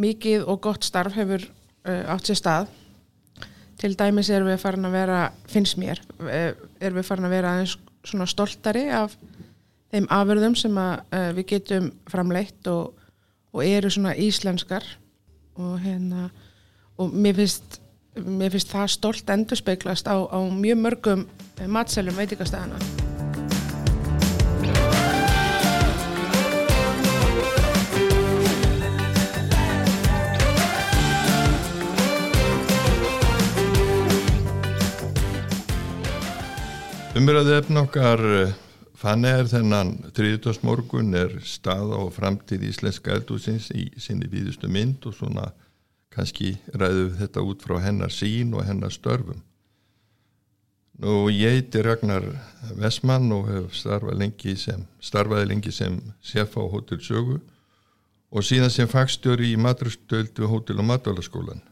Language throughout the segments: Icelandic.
mikið og gott starf hefur uh, átt sér stað. Til dæmis erum við farin að vera finnst mér, uh, erum við farin að vera aðeins svona stoltari af þeim afurðum sem að, uh, við getum framleitt og, og eru svona íslenskar. Og hérna og mér finnst, mér finnst það stolt endur speiklast á, á mjög mörgum eh, matselum veitikastæðana Umræðu efn okkar fann er þennan 30. morgun er staða og framtíð íslenska eldúsins í sinni víðustu mynd og svona kannski ræðu þetta út frá hennar sín og hennar störfum. Nú ég heiti Ragnar Vessmann og hef starfað lengi sem, starfaði lengi sem sef á Hotel Sögu og síðan sem fagstjóri í maturastöld við Hotel og Matvælaskólan.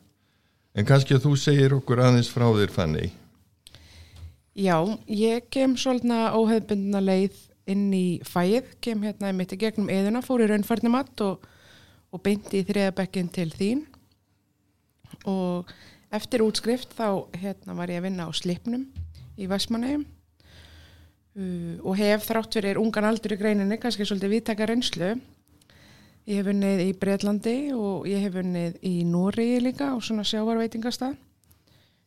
En kannski að þú segir okkur aðeins frá þér fannig. Já, ég kem svolítna óhefbundna leið inn í fæið, kem hérna mitt í gegnum eðuna, fór í raunfærnimatt og, og beinti í þriðabekkin til þín. Og eftir útskrift þá hérna var ég að vinna á slipnum í Vestmannegjum uh, og hef þrátt fyrir ungan aldur í greininni, kannski svolítið viðtaka reynslu. Ég hef vunnið í Breitlandi og ég hef vunnið í Nóri líka og svona sjávarveitingastað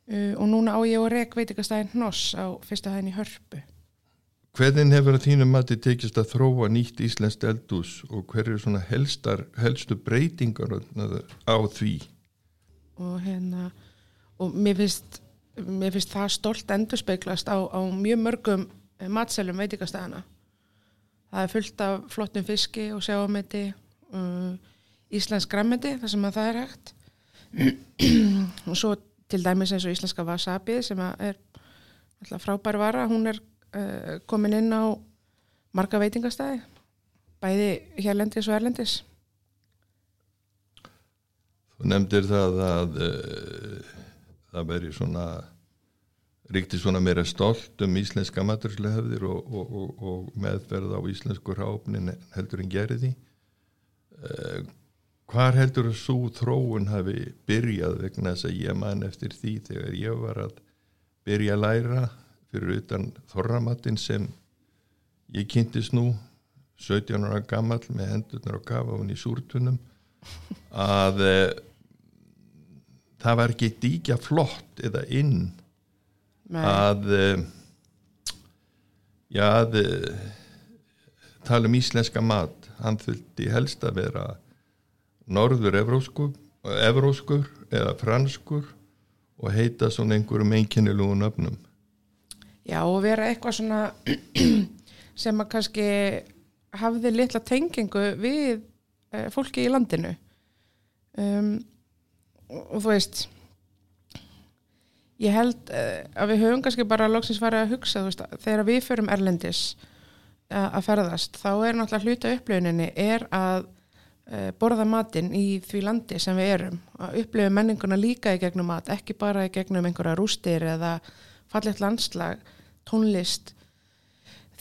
Uh, og núna á ég og rek veitikastæðin Hnoss á fyrsta hæðin í Hörpu. Hvernig hefur að þínum mati tekist að þróa nýtt Íslensk eldús og hver eru svona helstar, helstu breytingar á því? Og hérna, og mér finnst, mér finnst það stolt endur speiklast á, á mjög mörgum matselum veitikastæðina. Það er fullt af flottum fiski og sjáameti, uh, Íslensk grammeti, þar sem að það er hægt. og svo til dæmis eins og íslenska wasabi sem er frábær vara, hún er uh, komin inn á marga veitingastæði bæði hérlendis og erlendis. Þú nefndir það að uh, það veri svona ríkti svona meira stolt um íslenska maturslega og, og, og, og meðferð á íslensku ráfnin heldur en gerði uh, Hvar heldur þú svo þróun hafi byrjað vegna þess að ég man eftir því þegar ég var að byrja að læra fyrir utan þorramattin sem ég kynntist nú 17 ára gammal með hendurnar og kafa hún í súrtunum að e, það var ekki díkja flott eða inn Nei. að e, já að e, tala um íslenska mat hann þurfti helst að vera norður evróskur eða franskur og heita svona einhverjum einkennilegu nöfnum. Já og vera eitthvað svona sem að kannski hafði litla tengingu við uh, fólki í landinu. Um, og, þú veist ég held uh, að við höfum kannski bara lóksins farið að hugsa veist, að þegar við förum erlendis uh, að ferðast þá er náttúrulega hluta upplöfuninni er að Eh, borða matinn í því landi sem við erum. Að upplifa menninguna líka í gegnum mat ekki bara í gegnum einhverja rústir eða fallet landslag tónlist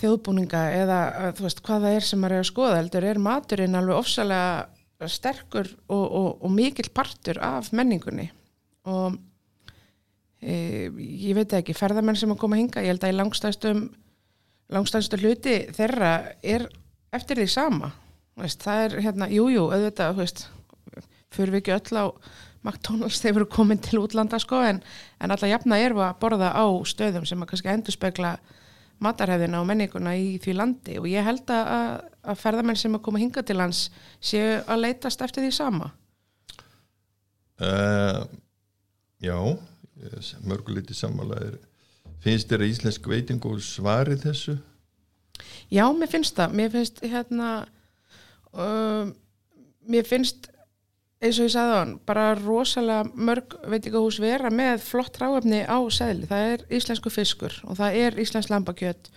þjóðbúninga eða þú veist hvað það er sem maður er að skoða heldur er maturinn alveg ofsalega sterkur og, og, og mikill partur af menningunni. Og e, ég veit ekki ferðamenn sem að koma að hinga ég held að í langstæðstum langstæðstum hluti þeirra er eftir því sama Veist, það er hérna, jújú, jú, auðvitað, fyrir við ekki öll á McDonalds þegar við erum komin til útlanda sko, en, en alltaf jafna er að borða á stöðum sem að kannski endur spekla matarhefðina og menninguna í því landi. Og ég held að, að ferðamenn sem að koma hinga til hans séu að leitast eftir því sama. Uh, Já mörguliti samanlega finnst þér að íslensk veiting og svarið þessu? Já, mér finnst það. Mér finnst hérna um, mér finnst eins og ég sagði á hann, bara rosalega mörg veitingahús vera með flott ráöfni á segli, það er íslensku fiskur og það er íslensk lambakjött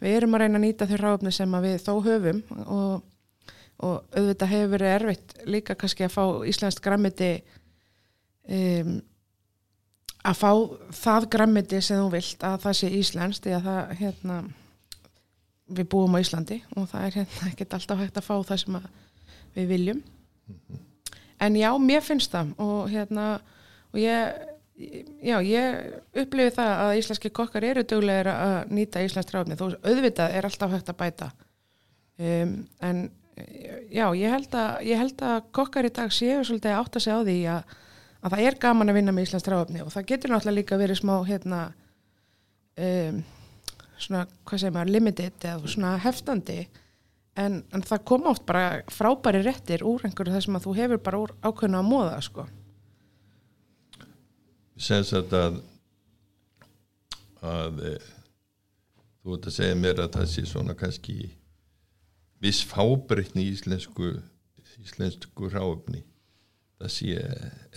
við erum að reyna að nýta þau ráöfni sem við þó höfum og, og auðvitað hefur verið erfitt líka kannski að fá íslenskt grammiti um, að fá það grammiti sem þú vilt að það sé íslenskt að það hérna við búum á Íslandi og það er hérna ekkert alltaf hægt að fá það sem við viljum. Mm -hmm. en já, mér finnst það og hérna og ég, já, ég upplifi það að íslenski kokkar eru duglegir að nýta íslensk ráfni þó auðvitað er alltaf hægt að bæta. Um, en já, ég held, að, ég held að kokkar í dag séu svolítið átt að segja á því að, að það er gaman að vinna með íslensk ráfni og það getur náttúrulega líka verið smá hérna um, svona, hvað segir maður, limited eða svona heftandi en, en það koma oft bara frábæri réttir úr einhverju þess að þú hefur bara úr ákveðna að móða sko. Sens að að, að e, þú ert að segja mér að það sé svona kannski viss fábreytni í íslensku íslensku ráöfni það sé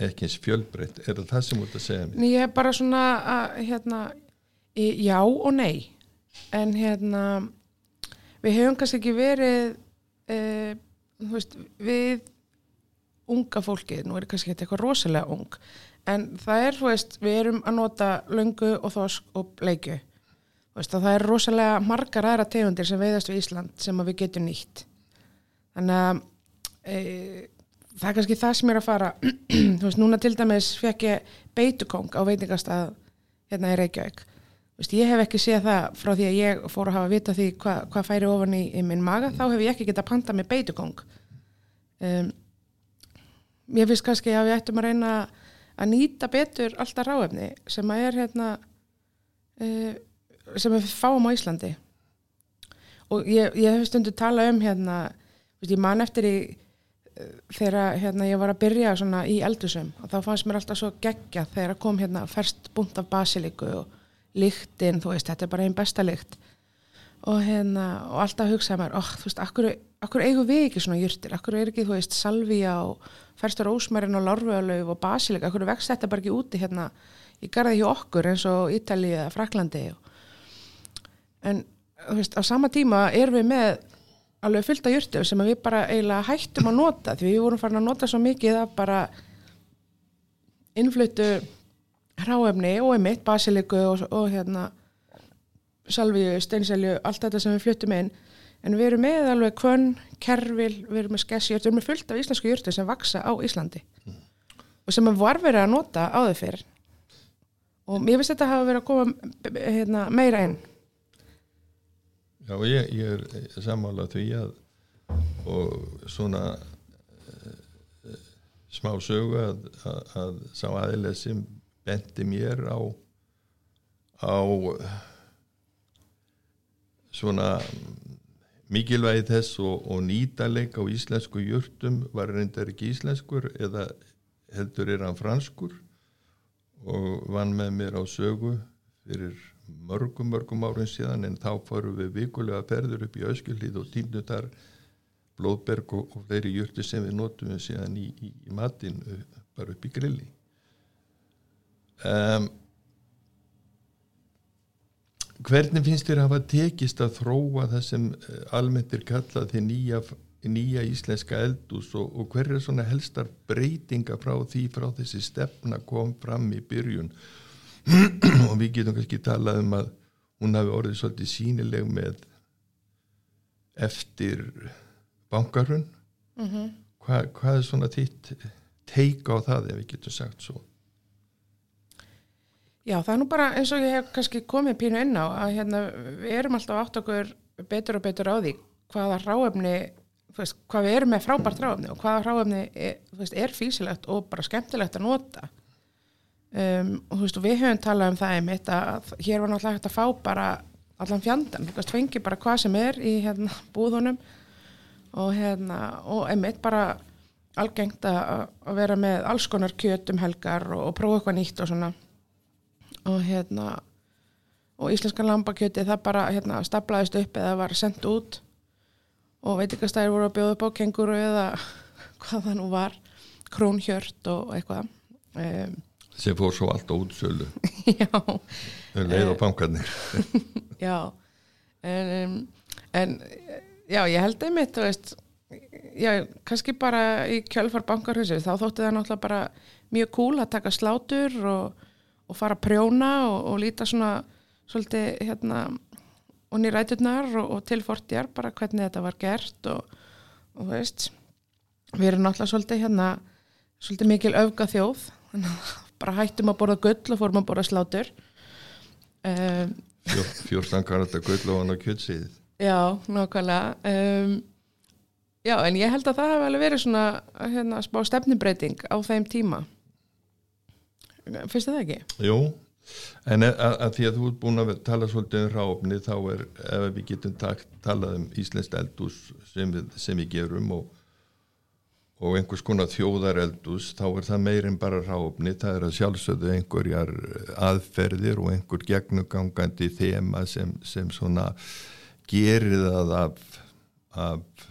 ekki eins fjölbreytt. Er það það sem þú ert að segja mér? Ég er bara svona að hérna, já og nei en hérna við hefum kannski ekki verið uh, veist, við unga fólkið, nú er kannski eitthvað rosalega ung, en það er veist, við erum að nota löngu og þosk og bleikju. Það er rosalega margar aðra tegundir sem veiðast við Ísland sem við getum nýtt. Þannig að e, það er kannski það sem er að fara. Þú veist, núna til dæmis fekk ég beitukong á veitingastað hérna í Reykjavík Vist, ég hef ekki séð það frá því að ég fór að hafa vita því hvað hva færi ofan í, í minn maga, þá hef ég ekki getað panta með beitugong um, ég finnst kannski að við ættum að reyna að nýta betur alltaf ráefni sem að er hérna uh, sem við fáum á Íslandi. Og ég, ég hef stundu talað um hérna, vist, ég man eftir í uh, þegar hérna, ég var að byrja í eldusum og þá fannst mér alltaf svo geggja þegar kom hérna færst bunt af basiliku og líktinn, þú veist, þetta er bara einn besta líkt og hérna, og alltaf hugsaði mér, oh, þú veist, akkur, akkur eigum við ekki svona júrtir, akkur er ekki, þú veist, salvia og ferstur ósmærin og lorfualauf og basilik, akkur vext þetta bara ekki úti hérna, ég garði ekki okkur eins og Ítali eða Fraklandi en, þú veist, á sama tíma erum við með alveg fyllt af júrtir sem við bara eiginlega hættum að nota því við vorum farin að nota svo mikið að bara innflutu hráefni og einmitt basiliku og, og hérna salvíu, steinselju, allt þetta sem við fluttum inn. En við erum með alveg kvönn, kervil, við erum með skessjört við erum með fullt af íslensku jörtu sem vaksa á Íslandi mm. og sem var verið að nota á þau fyrr. Og mér finnst þetta hafa verið að koma hérna, meira inn. Já, ég, ég er sammálað því að og svona uh, smá sögu að, að, að sá aðileg sem bendi mér á á svona mikilvægi þess og, og nýtaleg á íslensku júrtum var reyndar ekki íslenskur eða heldur er hann franskur og vann með mér á sögu fyrir mörgum mörgum árin síðan. En þá fórum við vikulega ferður upp í Öskjöldið og tímnutar blóðberg og, og þeirri júrti sem við notum við síðan í, í, í matin bara upp í grilli um, hvernig finnst þér að hafa tekist að þróa það sem eh, almennt er kallað því nýja, nýja íslenska eldús og, og hver er svona helstar breytinga frá því frá þessi stefna kom fram í byrjun? Og við getum kannski talað um að hún hafi orðið svolítið sínileg með eftir bankarhun mm -hmm. Hva, hvað er svona þitt teika á það ef við getum sagt svo Já, það er nú bara eins og ég hef kannski komið pínu inn á að hérna, við erum alltaf átt okkur betur og betur á því hvaða ráefni, veist, hvað við erum með frábært ráefni og hvaða ráefni er, veist, er físilegt og bara skemmtilegt að nota. Um, og veist, við höfum talað um það einmitt að hér var náttúrulega hægt að fá bara allan fjandan, þú veist, fengi bara hvað sem er í hérna, búðunum og, hérna, og einmitt bara algengt að vera með alls konar kjöt um helgar og, og prófa eitthvað nýtt og svona og hérna og íslenskan lambakjöti það bara hérna staflaðist upp eða var sendt út. Og veitikastæðir voru að bjóða upp á kenguru eða hvað það nú var krónhjört og eitthvað. Um, sem fór svo allt á útsölu. Já. Leið og pankarnir já. En, en já ég held einmitt veist, já kannski bara í kjölfar bankarhunsi þá þótti það náttúrulega bara mjög cool að taka slátur og og fara að prjóna og, og líta svona svolítið hérna og nýræturnar og, og tilfortjar bara hvernig þetta var gert og, og veist. Við erum náttúrulega svolítið hérna svolítið mikil öfga þjóð bara hættum að borða gull og fórum að borða slátur. Um, Fjó, fjórtan karata gull og hann á kjötsið. Já, nákvæmlega. Um, Já, en ég held að það hefði alveg verið svona hérna, smá stefnubreiting á þeim tíma Finnst það ekki? Jú, en að, að því að þú ert búin að tala svolítið um ráfni þá er, ef við getum takt, talað um Íslensk eldús sem sem við gerum og, og einhvers konar þjóðar eldús þá er það meirinn bara ráfni það er að sjálfsögðu einhverjar aðferðir og einhver gegnugangandi þema sem, sem svona gerir það af, af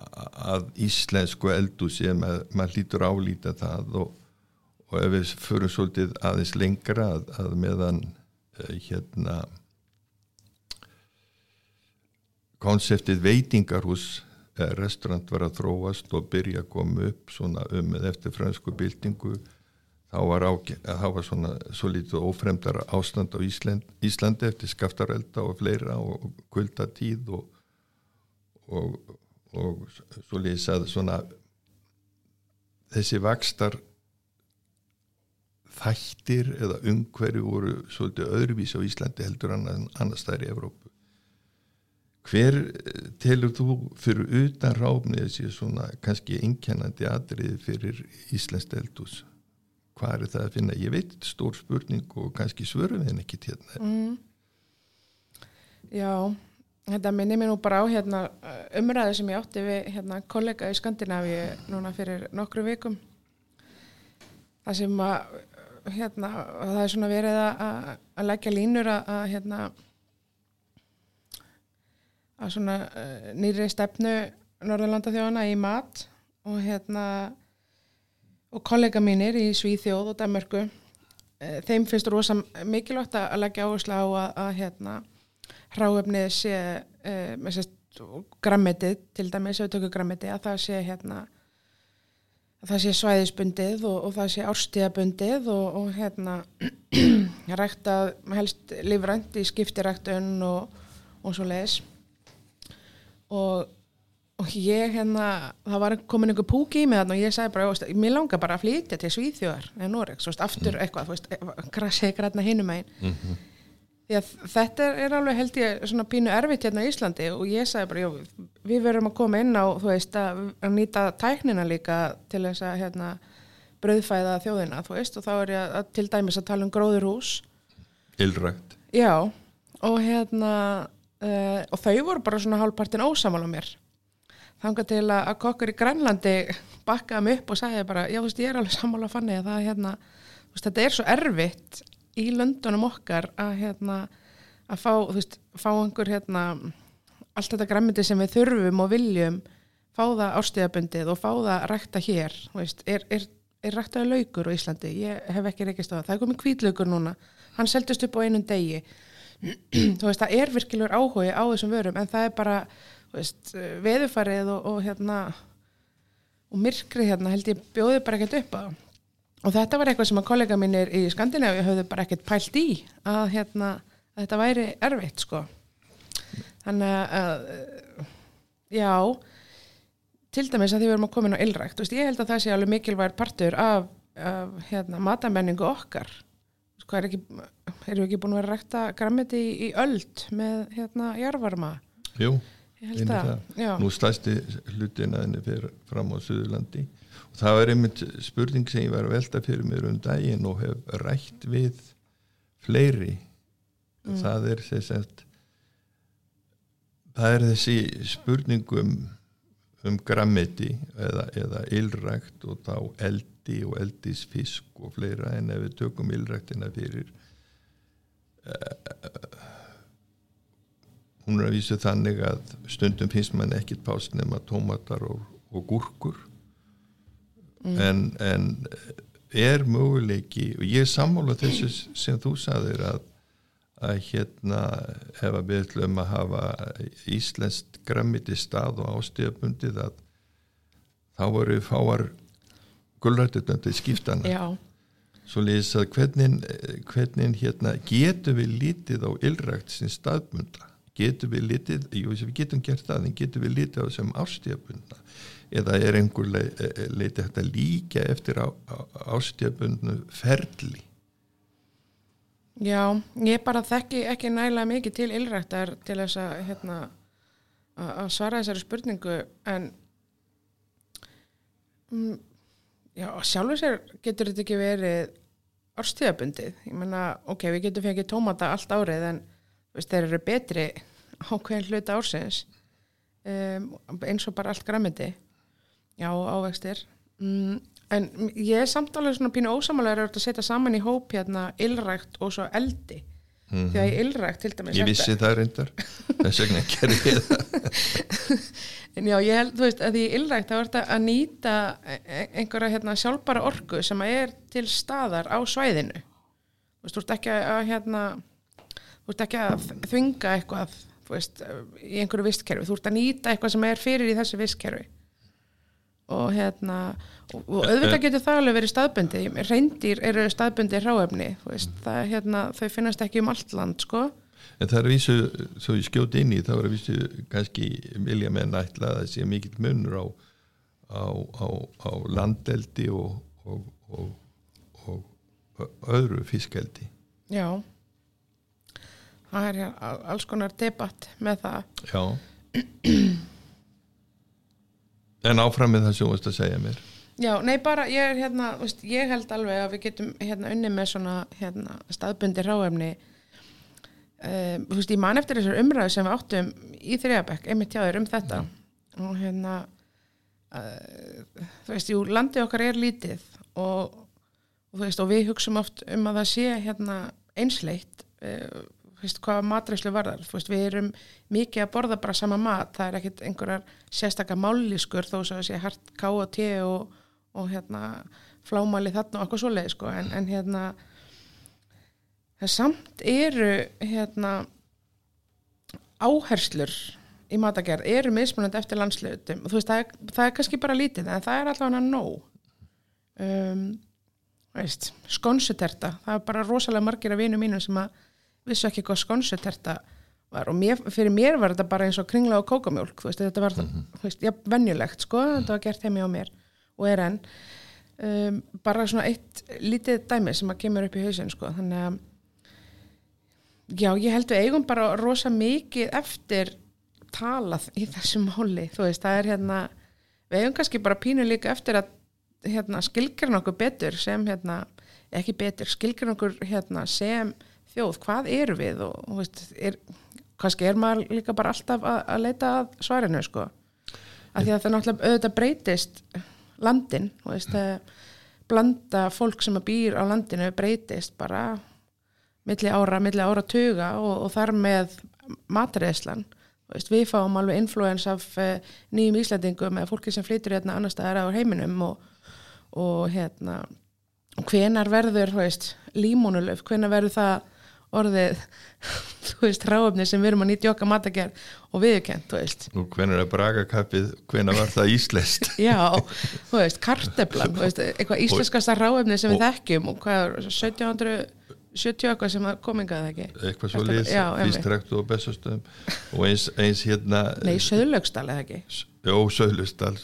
að íslensku eldúsi maður mað lítur álíta það og og ef við förum svolítið aðeins lengra að, að meðan uh, hérna konseptið veitingarhús uh, restaurant var að þróast og byrja að koma upp svona um með eftir fransku byltingu þá var, á, þá var svona svo lítið ófremdara ástand á Ísland, Íslandi eftir skaftarelda og fleira og kvöldatíð og, og, og svo lýsað svona þessi vakstar þættir eða umhverju voru svolítið öðruvís á Íslandi heldur annars þær í Evrópu. Hver telur þú fyrir utan ráfni þessi svona kannski inkennandi atriði fyrir Íslands eldús hvað er það að finna, ég veit stór spurning og kannski svörum við henni ekki til hérna. Mm. Já þetta minnir mér nú bara á hérna, umræði sem ég átti við hérna, kollega í Skandinavíu núna fyrir nokkru vikum. Það sem að hérna, það er svona verið að, að leggja línur að, að hérna að svona uh, nýri stefnu Norðurlanda þjóðana í mat og hérna og kollega mínir í Svíþjóð og Danmarku uh, þeim finnst rosa mikilvægt að leggja áherslu á að, að hérna hráöfnið sé uh, með sérst grammetið, til dæmis ef við tökum grammetið að það sé hérna að það sé svæðisbundið og, og það sé árstíðabundið og, og hérna ræktað helst lífrænt í skiptiræktun og, og svo leiðis og, og ég hérna það var komin einhver púki í mig þarna og ég sagði bara, veist, mér langar bara að flytja til Svíþjóðar eða Noregs, aftur mm. eitthvað veist, krasið græna hinum einn mm -hmm. Því að þetta er, alveg held ég svona pínu erfitt hérna í Íslandi og ég sagði bara, jó, við verum að koma inn á þú veist, að, að nýta tæknina líka til þess að hérna brauðfæða þjóðina, þú veist, og þá er ég að, til dæmis að tala um gróðurhús. Ylrækt. Já, og hérna uh, og þau voru bara svona hálfpartin ósamal á mér. Þanga til að, að kokkur í Grænlandi bakkaði mig upp og sagði bara já þú veist ég er alveg samála að fanni að það hérna, veist, þetta er svo erfitt í löndunum okkar að hérna að fá, veist, fá einhver hérna allt þetta græmiti sem við þurfum og viljum fá það ástíðabundið og fá það rækta hér, veist, er, er, er ræktaði laukur á Íslandi, ég hef ekki reykist á það, það er komið kvítlaukur núna, hann seldist upp á einum degi. Þú veist, það er virkilegur áhugi á þessum vörum en það er bara, veist, veðufarið og, og hérna og myrkrið hérna held ég bjóði bara ekkert upp á og þetta var eitthvað sem að kollega mínir í Skandinavíu hafðu bara ekkert pælt í að hérna, að þetta væri erfitt sko þannig að já til dæmis að því við erum að koma inn á veist, ég held að það sé alveg mikilvægur partur af, af hérna, matamenningu okkar hvað er ekki, erum við ekki búin að vera rækta grammiti í, í öld með hérna jarvarma? Jú. Nú stæsti hlutin að henni fyrir fram á Suðurlandi. Og það var einmitt spurning sem ég var að velta fyrir mér um daginn og hef rækt við fleiri. Mm. það er þess að það er þessi spurningum um grammiti eða, eða ylrækt og þá eldi og eldisfisk og fleira en ef við tökum ylræktina fyrir uh, hún er að vísu þannig að stundum finnst mann ekkit pást nema tómatar og, og gúrkur mm. en, en er möguleiki og ég er sammála þessu sem þú saðir að að hérna ef við ætlum að hafa íslenskt grammiti stað og ástíðabundið að þá voru fáar gullrættutandi skiptana Já. svo lýðis að hvernig, hvernig hérna getur við lítið á ylrækt sem staðbunda getum við litið, jú, við getum gert það en getum við litið á þessum ástíðabundna eða er einhver leitið hægt að líka eftir á, á, ástíðabundnu ferli? Já, ég bara þekki ekki nægilega mikið til ylræktar til þess að hérna, að svara þessari spurningu en mm, já, sjálfur sér getur þetta ekki verið árstíðabundið, ég menna ok, við getum fengið tómata allt árið en veist, þeir eru betri ákveðin hluta ársins. Um, eins og bara allt græmiti já, ávextir. Mm, en ég er samt alveg svona pínu ósamalega að setja saman í hóp hérna ylrækt og svo eldi. Mm -hmm. því að í ylrækt til dæmis ég vissi það reyndar. Þess vegna gerir ég það. En já, ég held, þú veist, að því í ylrækt þá er þetta að nýta einhverja hérna, sjálfbara orgu sem er til staðar á svæðinu. Þú veist, þú ert ekki að hérna, þú ert ekki að þvinga eitthvað veist, í einhverju vistkerfi, þú ert að nýta eitthvað sem er fyrir í þessu vistkerfi. Og hérna og, og auðvitað getur það alveg verið staðbundi reyndir eru staðbundi ráefni það, hérna, þau finnast ekki um allt land sko. En það er að vísu, svo ég skjóti inn í það er að vísu kannski vilja með nætla að það sé mikill munur á, á, á, á landeldi og, og, og öðru fiskeldi. Já það er alls konar debatt með það. Já. En áfram með það sem þú veist að segja mér. Já, nei bara, ég er hérna veist, ég held alveg að við getum hérna unni með svona hérna, staðbundi ráefni um, þú veist, ég man eftir þessar umræðu sem við áttum í þriðabæk, einmitt hjá þér um þetta. Mm. og hérna uh, þú veist, jú, landið okkar er lítið og, og þú veist, og við hugsaum oft um að það sé hérna einsleitt uh, veist, hvað matræslu varðar. Veist, við erum mikið að borða bara sama mat. Það er ekkert einhverjar sérstakka mállískur þó svo að sé hart ká og te og, og hérna flámali þarna og eitthvað svoleið sko. en, en hérna það samt eru hérna áherslur í matagerð eru mismunandi eftir landslutum og þú veist það er, það er kannski bara lítið en það er allavega nóg. Um, veist, skonsuterta það er bara rosalega margir af vinu mínum sem að vissu ekki hvað skonsuterta var. Og mér, fyrir mér var þetta bara eins og kringla og kókamjólk, veist, þetta var mm -hmm. veist, já, venjulegt sko, þetta var gert heimi á mér og er enn. Um, bara svona eitt lítið dæmi sem að kemur upp í hausin sko, þannig að já, ég held við eigum bara rosa mikið eftir talað í þessu máli, þú veist, það er hérna við eigum kannski bara pínu líka eftir að hérna, skilgjörna okkur betur sem hérna, ekki betur, skilgjörna okkur hérna sem þjóð, hvað eru við? Og, og veist, er, kannski er maður líka bara alltaf að, að leita að svarinu sko. Af því að það náttúrulega auðvitað breytist landin og veist, blanda fólk sem að býr á landinu breytist bara milli ára, milli ára tuga og, og þar með matreðslan við fáum alveg influens af uh, nýjum íslætingum eða fólki sem flytur hérna annar staðar á heiminum og, og hérna hvenar verður límónulöf, hvenar verður það orðið þú veist, ráöfni sem við erum að nýtja okkar matagerð og viðkent, þú veist. Nú, hvernig er bragakappið, hvernig var það íslest? Já, þú veist, karteblan þú veist, eitthvað íslenskasta ráöfni sem og, við þekkjum og hvað er 1770 eitthvað sem komingaði ekki? Eitthvað svo lýs, fyrstrekt og bestastöðum og eins, eins hérna Nei, söðlögstal eða ekki? Jó, söðlögstal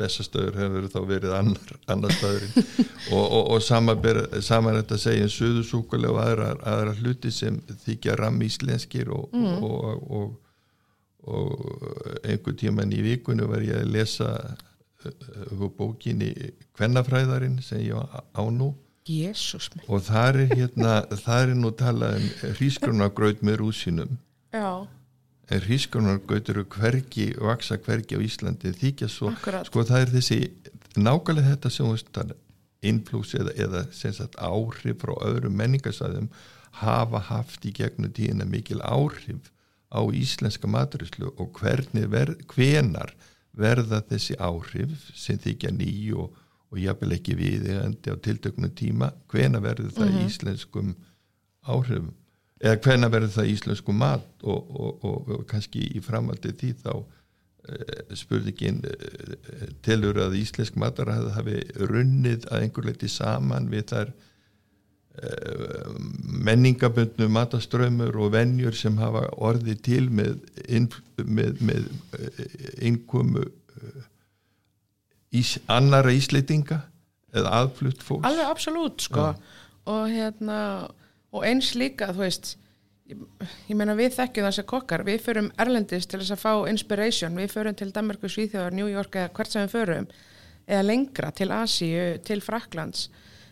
bestastöður hefur þá verið annar, annar staðurinn og, og, og saman þetta segja um söðusúkulega og aðra, aðra hluti sem þykja ramm íslenskir og, mm. og einhver tíman í vikunni var ég að lesa uh, bókinni Kvennafræðarinn sem ég á nú Jesus. og það er hérna það er nú talað um hrísgrunargraut með rúsinum já en hrískonargautur hvergi vaksa hvergi á Íslandi þykja svo Akkurat. sko það er þessi nákvæmlega þetta sem inflús eða, eða sagt, áhrif frá öðrum menningarsæðum hafa haft í gegnum tíðina mikil áhrif á íslenska maturislu og hvernig ver, hvenar verða þessi áhrif sem þykja ný og, og jáfnvel ekki viðeigandi á tiltöknum tíma hvenar verður það mm -hmm. íslenskum áhrifum eða hvena verður það íslensku mat? Og, og, og, og kannski í framaldi því þá uh, spurningin uh, telur að íslensk matar hafi runnið að einhver leiti saman við þar uh, menningabundnu mataströmmur og venjur sem hafa orðið til með, með, með innkomu ís, annara íslitinga eða aðflutt fólks. Alveg absolutt sko. Og hérna og eins líka þú veist ég, ég meina við þekkjum þessi kokkar. Við förum Erlendis til þess að fá inspiration. Við förum til Danmarku, Svíþjóðar, New York eða hvert sem við förum. Eða lengra til Asíu, til Fraklands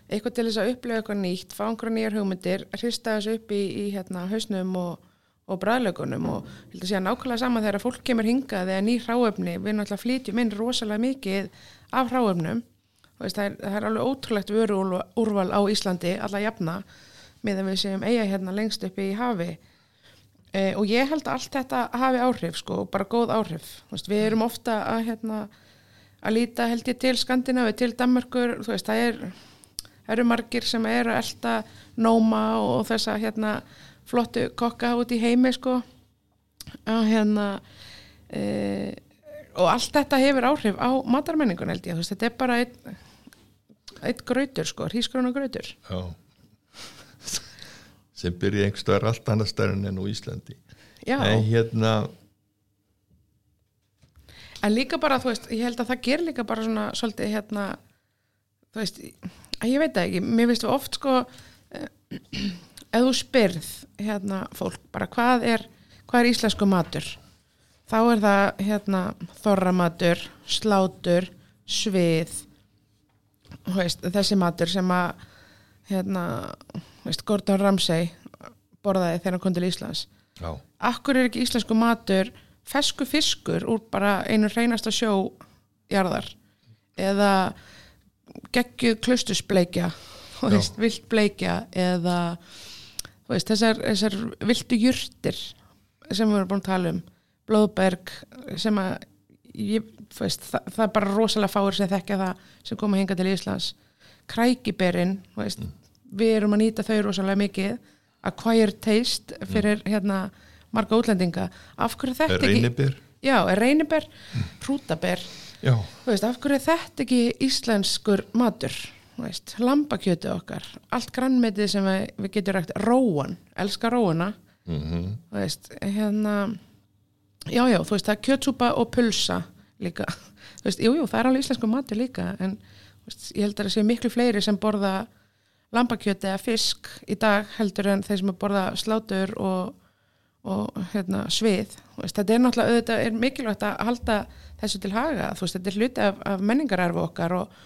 eitthvað til þess að upplega eitthvað nýtt fá einhverja nýjar hugmyndir, hrista þessu upp í, í hérna hausnum og, og bræðlögunum og ég held að segja nákvæmlega sama þegar fólk kemur hingað eða ný hráöfni við náttúrulega flytjum inn rosalega mikið af hráöfnum það, er, það er alveg ótrúlegt vöru úrval á Íslandi, alla jafna með að við séum eiga hérna lengst upp í hafi. E, og ég held að allt þetta hafi áhrif sko, bara góð áhrif. Veist, við erum ofta að hérna að líta held ég til Skandinavi, til Danmarkur þú veist, það er eru margir sem eru að elda nóma og þessa hérna flottu kokka út í heimi sko. Að hérna e, og allt þetta hefur áhrif á matarmenningun held ég, þú veist, þetta er bara eitt grautur sko, hrísgröna grautur Já sem byrja einhverstaðar allt annar stærn enn á Íslandi Já. en hérna en líka bara, þú veist, ég held að það ger líka bara svona svolítið hérna þú veist, ég veit það ekki mér finnst þú oft sko ef þú spyrð hérna fólk, bara hvað er hvað er íslensku matur þá er það hérna þorramatur slátur, svið veist, þessi matur sem að hérna, veist, Gordon Ramsay borðaði þegar hann kom til Íslands Já. Akkur er ekki íslensku matur fesku fiskur úr bara einu reynasta sjójarðar eða geggjuð klustusbleikja vilt bleikja eða veist, þessar, þessar viltu jurtir sem við erum búin að tala um blóðberg sem að ég, veist, það, það er bara rosalega fáir sem þekkja það sem koma hinga til Íslands krækiberinn mm. Við erum að nýta þau rosalega mikið acquired taste fyrir mm. hérna marga útlendinga. Af hverju þetta ekki reynibir já, reynibir, mm. hrútaber. Veist, af hverju þetta ekki íslenskur matur? Veist, lambakjötu okkar allt grannmetið sem við, við getum rægt róan, elska róana mm -hmm. veist, hérna já, já, þú veist, það er kjötsúpa og pulsa líka, þú veist, jú, jú, það er alveg íslensku matur líka, en veist, ég held að það sé miklu fleiri sem borða lambakjöti eða fisk í dag heldur en þeir sem borða slátur og, og hérna, svið veist, þetta er náttúrulega, auðvitað er mikilvægt að halda þessu til haga, veist, þetta er hluti af, af menningararfu okkar og,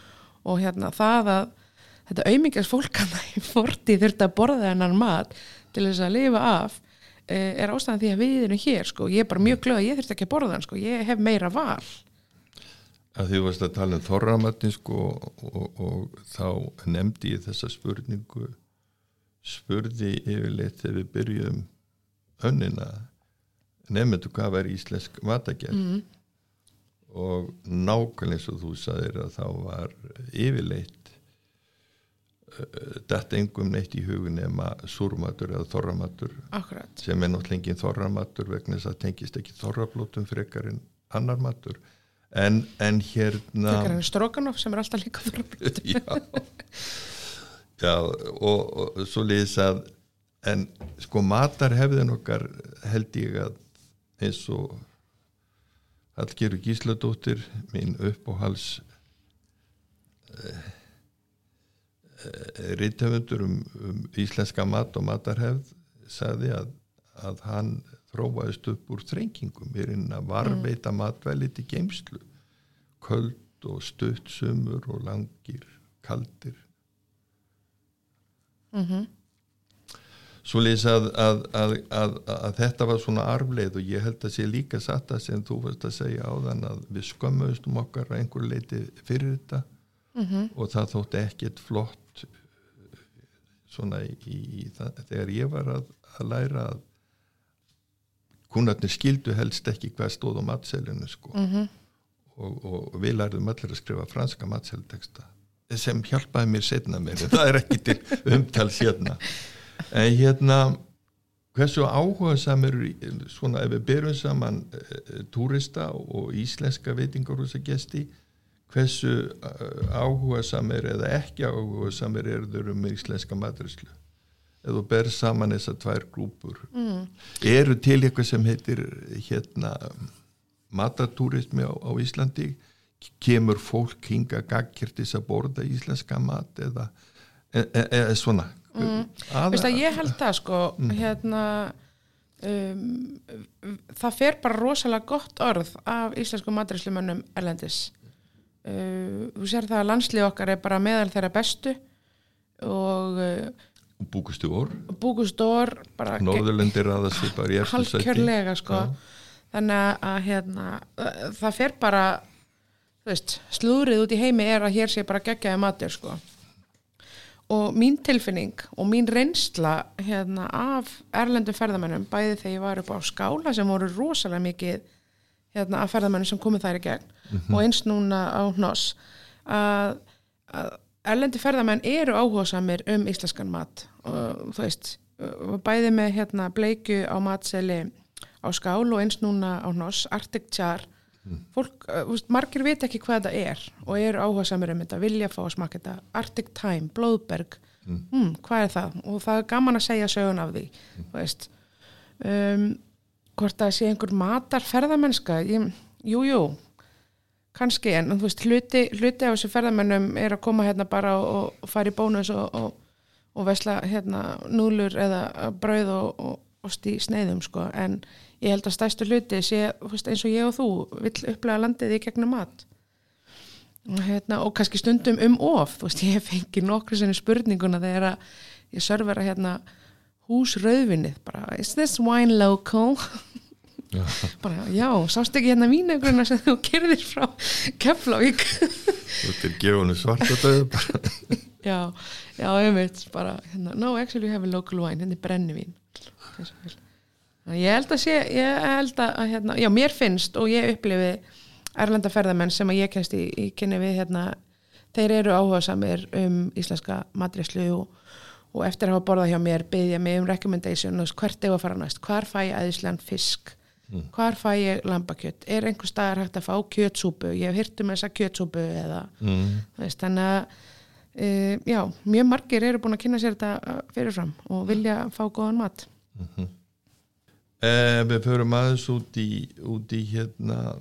og hérna, það að þetta auðmyggjast fólkana í forti þurft að borða þennan mat til þess að lifa af Eh, er ástæðan því að við erum hér sko. ég er bara mjög glöð að ég þurft ekki að borða þann sko. ég hef meira val að Því varst að tala um þorramatni sko, og, og þá nefndi ég þessa spurningu spurði yfirleitt þegar við byrjum önnina nefndu hvað var íslensk matagerð mm. og nákvæmlega eins og þú saðir að þá var yfirleitt þetta engum neitt í hugun nema súrmatur eða þorramatur Akkurat. sem er náttúrulega engin þorramatur vegna þess að tengist ekki þorrablótum frekar en annar matur en, en hérna frekar en strókanoff sem er alltaf líka þorrablótum já, já og, og svo lýðis að en sko matar hefðin okkar held ég að eins og Hallgeru Gísladóttir mín upp og hals eh, Eh, rítöfundur um, um íslenska mat og matarhefð sagði að, að hann þróaðist upp úr þrengingum í reynin að varveita mm. matvæli til geimslu köld og stutt sumur og langir kaldir mm -hmm. svo lýs að, að, að þetta var svona arfleið og ég held að sé líka satt að sem þú veist að segja á þann að við skömmuðstum okkar að einhver leiti fyrir þetta mm -hmm. og það þótti ekkit flott svona í, í það, þegar ég var að, að læra að kúnarnir skildu helst ekki hvað stóð á matselinu sko. Mm -hmm. og, og við lærðum allir að skrifa franska matselteksta sem hjálpaði mér setna mér það er ekki til umtals hérna en hérna hversu áhuga samir svona ef við berum saman e, e, túrista og íslenska veitingarhúsa gesti hversu áhuga samir eða ekki áhuga samir eru þau um íslenska maturislu eða ber saman þessar tvær grúpur mm. eru til eitthvað sem heitir hérna matatúrismi á, á Íslandi kemur fólk hinga gagkirtis að borða íslenska mat eða, eða e, e, svona mm. Vist að ég held það sko mm. hérna um, það fer bara rosalega gott orð af íslensku maturislumönnum erlendis uh, þú sér það að landslið okkar er bara meðal þeirra bestu og uh, Búkustór Búkustór Norðurlendir sæti Halkjörlega sko ja. þannig að hérna það fer bara veist, slúrið út í heimi er að hér sé bara gegjaði matur sko og mín tilfinning og mín reynsla hérna af erlendum ferðamennum bæði þegar ég var upp á skála sem voru rosalega mikið hérna af ferðamennum sem komið þær í gegn mm -hmm. og eins núna á hnoss að, að erlendi ferðamenn eru áhugasamir um íslenskan mat og þú veist bæði með hérna bleikju á matseli á skál og eins núna á hnoss, Arctic Char mm. fólk, veist, margir veit ekki hvað þetta er og eru áhugasamir um þetta vilja fá að smaka þetta, Arctic Time Blóðberg, mm. hmm, hvað er það og það er gaman að segja sögun af því mm. þú veist um, hvort að sé einhver matar ferðamennska jújú jú, kannski en þú veist hluti, hluti af þessu ferðamennum er að koma hérna bara og, og fara í bónus og, og og vesla hérna núlur eða brauð og, og ost í sneiðum sko en ég held að stæstu hluti sé veist, eins og ég og þú vill upplega landið í gegnum mat hérna, og kannski stundum um of þú veist ég fengi nokkru sinni spurninguna þegar ég servera hérna húsröðvinnið bara is this wine local? Bara já, sást ekki hérna vínagrunna sem þú kerðir frá Keflavík? Þetta er gefunni svart að döðu Já, já, einmitt bara, hérna, no, actually we have a local wine hérna er brennivín. Ég held að sé, ég held að hérna, já, mér finnst og ég upplifi erlenda ferðamenn sem að ég kennst í, í kynni við, hérna þeir eru áhuga samir um íslenska matrislu og, og eftir að hafa borðað hjá mér byggja mig um recommendation hvert er að fara næst, hvar fæ ég aðeinslegan fisk mm. hvar fæ ég lambakjött er einhver staðar hægt að fá kjötsúpu ég hef hyrt um þessa kjötsúpu eða mm. veist, þannig að Uh, já, mjög margir eru búin að kynna sér þetta eh, fyrirfram og vilja fá góðan mat mm -hmm. eh, Við förum aðeins út í, út í hérna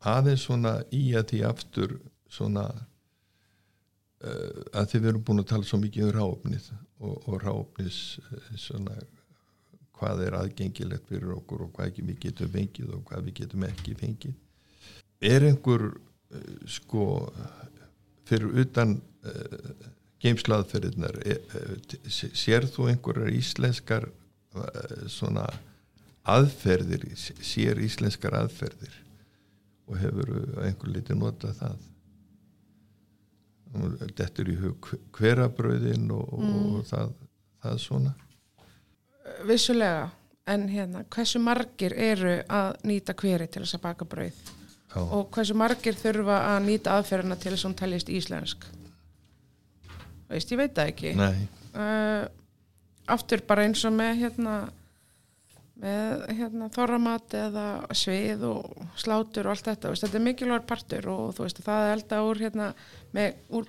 aðeins svona í að því aftur svona uh, að þið verum búin að tala svo mikið um ráfnið og, og ráfnis svona hvað er aðgengilegt fyrir okkur og hvað ekki við getum fengið og hvað við getum ekki fengið. Er einhver uh, sko fyrir utan uh, geimslaðferðinar uh, sér þú einhverjar íslenskar uh, svona aðferðir sér íslenskar aðferðir? Og hefur einhver liti notað það? Þetta er í hug hverabröðin og, mm. og það, það svona Vissulega en hérna hversu margir eru að nýta hveri til þess að baka bröð Já. og hversu margir þurfa að nýta aðferðina til þess að hún teljist íslensk? Veist, ég veit það ekki. Uh, aftur bara eins og með hérna með hérna þorramat eða svið og slátur og allt þetta, veist, þetta er mikilvægur partur og þú veist það er elda úr hérna með úr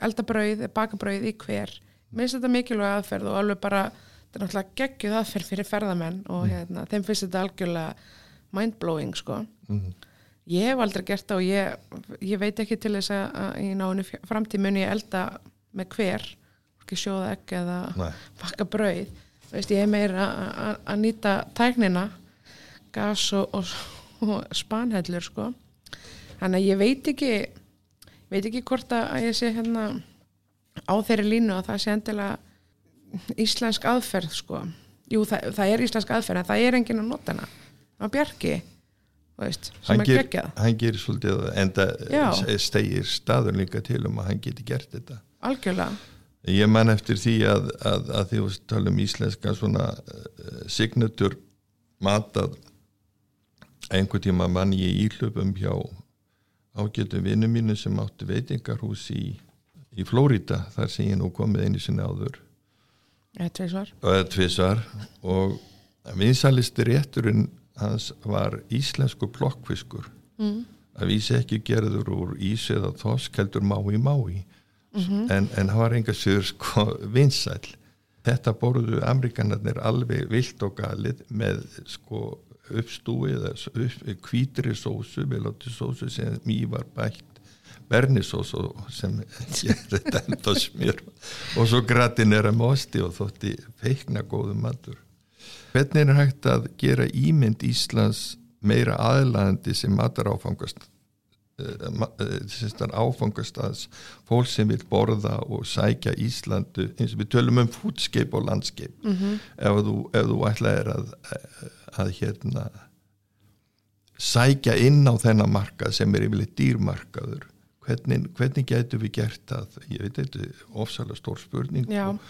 eldabrauð, bakabrauð í hver. Mér finnst þetta mikilvæg aðferð og alveg bara þetta er náttúrulega geggjuð aðferð fyrir ferðamenn og mm. hérna, þeim finnst þetta algjörlega mindblowing sko mm. ég hef aldrei gert það og ég, ég veit ekki til þess að í náinu framtíð muni ég elda með hver ekki sjóða ekki eða Nei. bakka brauð veist ég er meira að nýta tæknina gas og, og, og spanhellur sko þannig að ég veit ekki veit ekki hvort að ég sé hérna á þeirri línu að það sé endilega íslensk aðferð sko. Jú það, það er íslensk aðferð en það er enginn að nota hana. Á bjargi veist, hann, ger, hann gerir svolítið enda stegir staður líka til um að hann geti gert þetta. Algjörlega. Ég man eftir því að, að, að því að tala um íslenska svona uh, signatur matað. Einhver tíma mann ég ílöpum hjá ágætu vinnu mínu sem átti veitingarhús í, í Flórida þar sem ég nú komið einu sinni áður tvísvar og vinsalisti rétturinn hans var íslensku plokkfiskur mm. að vísi ekki gerður úr ís eða þosk heldur mái mái. En, en hann var enga sér sko vinsæl þetta borðu amerikanarnir alveg vilt og galið með sko uppstúi eða upp, hvítri sósu velótti sósu sem mý var bætt bernisós sem gerir þetta smjör. Og svo gratinera mosti og þótti feikna góðum matur. Hvernig er hægt að gera ímynd Íslands meira aðlæðandi sem matar áfangast áfangastads fólk sem vil borða og sækja Íslandu eins og við tölum um fútskeip og landskeip mm -hmm. ef þú, þú ætlaðir að, að hérna sækja inn á þennan markað sem er yfirleitt dýrmarkaður hvernig, hvernig getur við gert það? Ég veit þetta er ofsalega stór spurning og,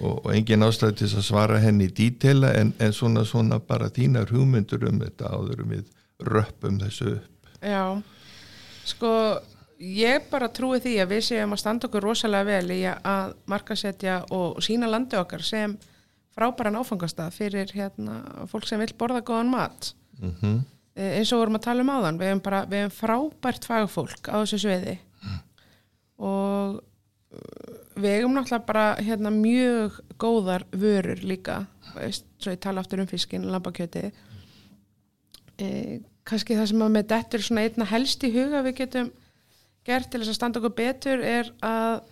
og, og engin ástæði til að svara henni í dítela en, en svona, svona bara þínar hugmyndur um þetta áður við röppum þessu upp. Já. Sko, ég bara trúi því að við séum að standa okkur rosalega vel í að markasetja og sína landi okkar sem frábæran áfangastað fyrir hérna, fólk sem vil borða góðan mat. Mm -hmm. Eins og vorum að tala um áðan við hefum, bara, við hefum frábært fagfólk á þessu sviði. Mm. og við hefum náttúrulega bara hérna, mjög góðar vörur líka. Veist, svo ég tala aftur um fiskin, lambakjöti e, kannski það sem að með dettur svona einna helst í huga við getum gert til þess að standa okkur betur er að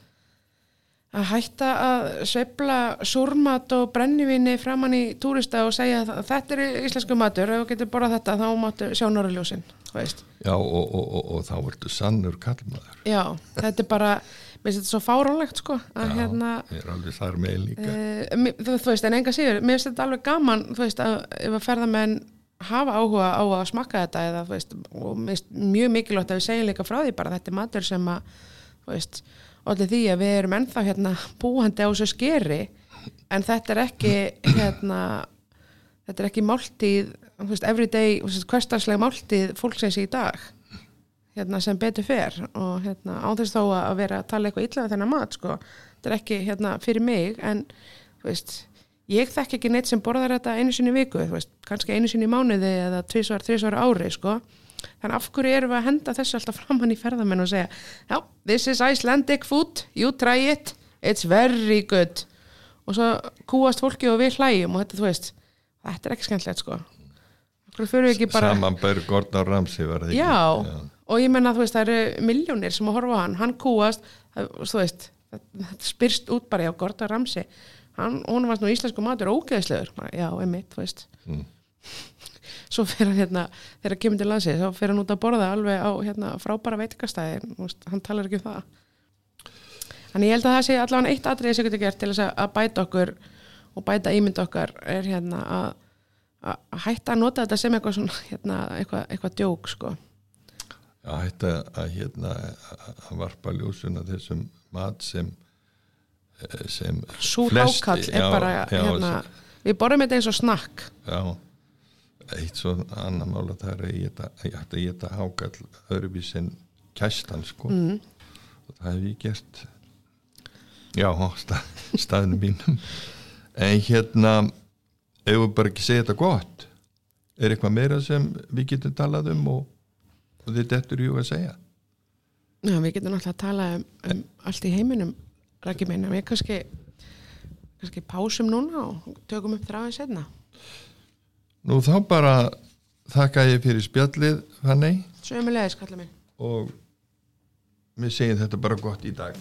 að hætta að sveifla surmat og brennivinni framann í túrista og segja að þetta er íslensku matur og getur borðað þetta þá máttu sjá norðurljósin Já og, og, og, og þá ertu sannur kallmaður Já, þetta er bara mér finnst þetta svo fáránlegt sko að, Já, hérna, ég er alveg þar með líka. E, þú, þú veist, en enga síður mér finnst þetta alveg gaman, þú veist, að ef að ferða menn hafa áhuga á að smakka þetta eða þú veist, og mér finnst mjög mikilvægt að við segjum líka frá því bara þetta er matur sem að, þú veist allir því að við erum ennþá hérna búandi á þessu skeri en þetta er ekki hérna þetta er ekki máltíð everyday, hverstagslega máltíð fólksins í dag hérna, sem betur fer og hérna, áþess þó að vera að tala eitthvað illa af þennan mat sko. þetta er ekki hérna, fyrir mig en veist, ég þekk ekki neitt sem borðar þetta einu sinni viku veist, kannski einu sinni mánuði eða tvísvar, þrísvar ári sko. Þannig af hverju erum við að henda þessu alltaf fram hann í ferðamenn og segja já, this is Icelandic food, you try it it's very good. Og svo kúast fólki og við hlægjum og þetta, þú veist, þetta er ekki skemmtilegt sko. Bara... Saman Berg Gordon Ramsey var það ekki? Já, já, og ég menna þú veist, það eru miljónir sem að horfa á hann, hann kúast þú veist, þetta spyrst út bara á Gordon Ramsey hann, hún var svona íslensku matur ógeðslegur. Já, emitt, þú veist. Mm. Svo fyrir hann hérna, þegar hann kemur til landsið þá fyrir hann út að borða alveg á hérna, frábæra veitikastæði, hann talar ekki um það. Þannig ég held að það sé allavega eitt atrið sem getur gert til þess að bæta okkur og bæta ímynd okkar er hérna að, að hætta að nota þetta sem eitthvað svona, hérna, eitthvað, eitthvað djók sko. Já, hætta að hérna að varpa ljósuna þessum mat sem sem Súr ákall er bara hérna, við borðum þetta eins og snakk. Já eitt svo annar mála það er að ég ætti að geta hákall öðruvís en kæstan sko. Mm. og það hef ég gert já, stað, staðinu mínum. En hérna ef við bara ekki segja þetta gott? Er eitthvað meira sem við getum talað um og, og þetta er jú að segja? Já, við getum náttúrulega að tala um, um allt í heiminum rækki meina, við kannski kannski pásum núna og tökum upp þráðið setna Nú þá bara þakka ég fyrir spjallið Fanny Sömulegis, kalla minn. Og við segjum þetta bara gott í dag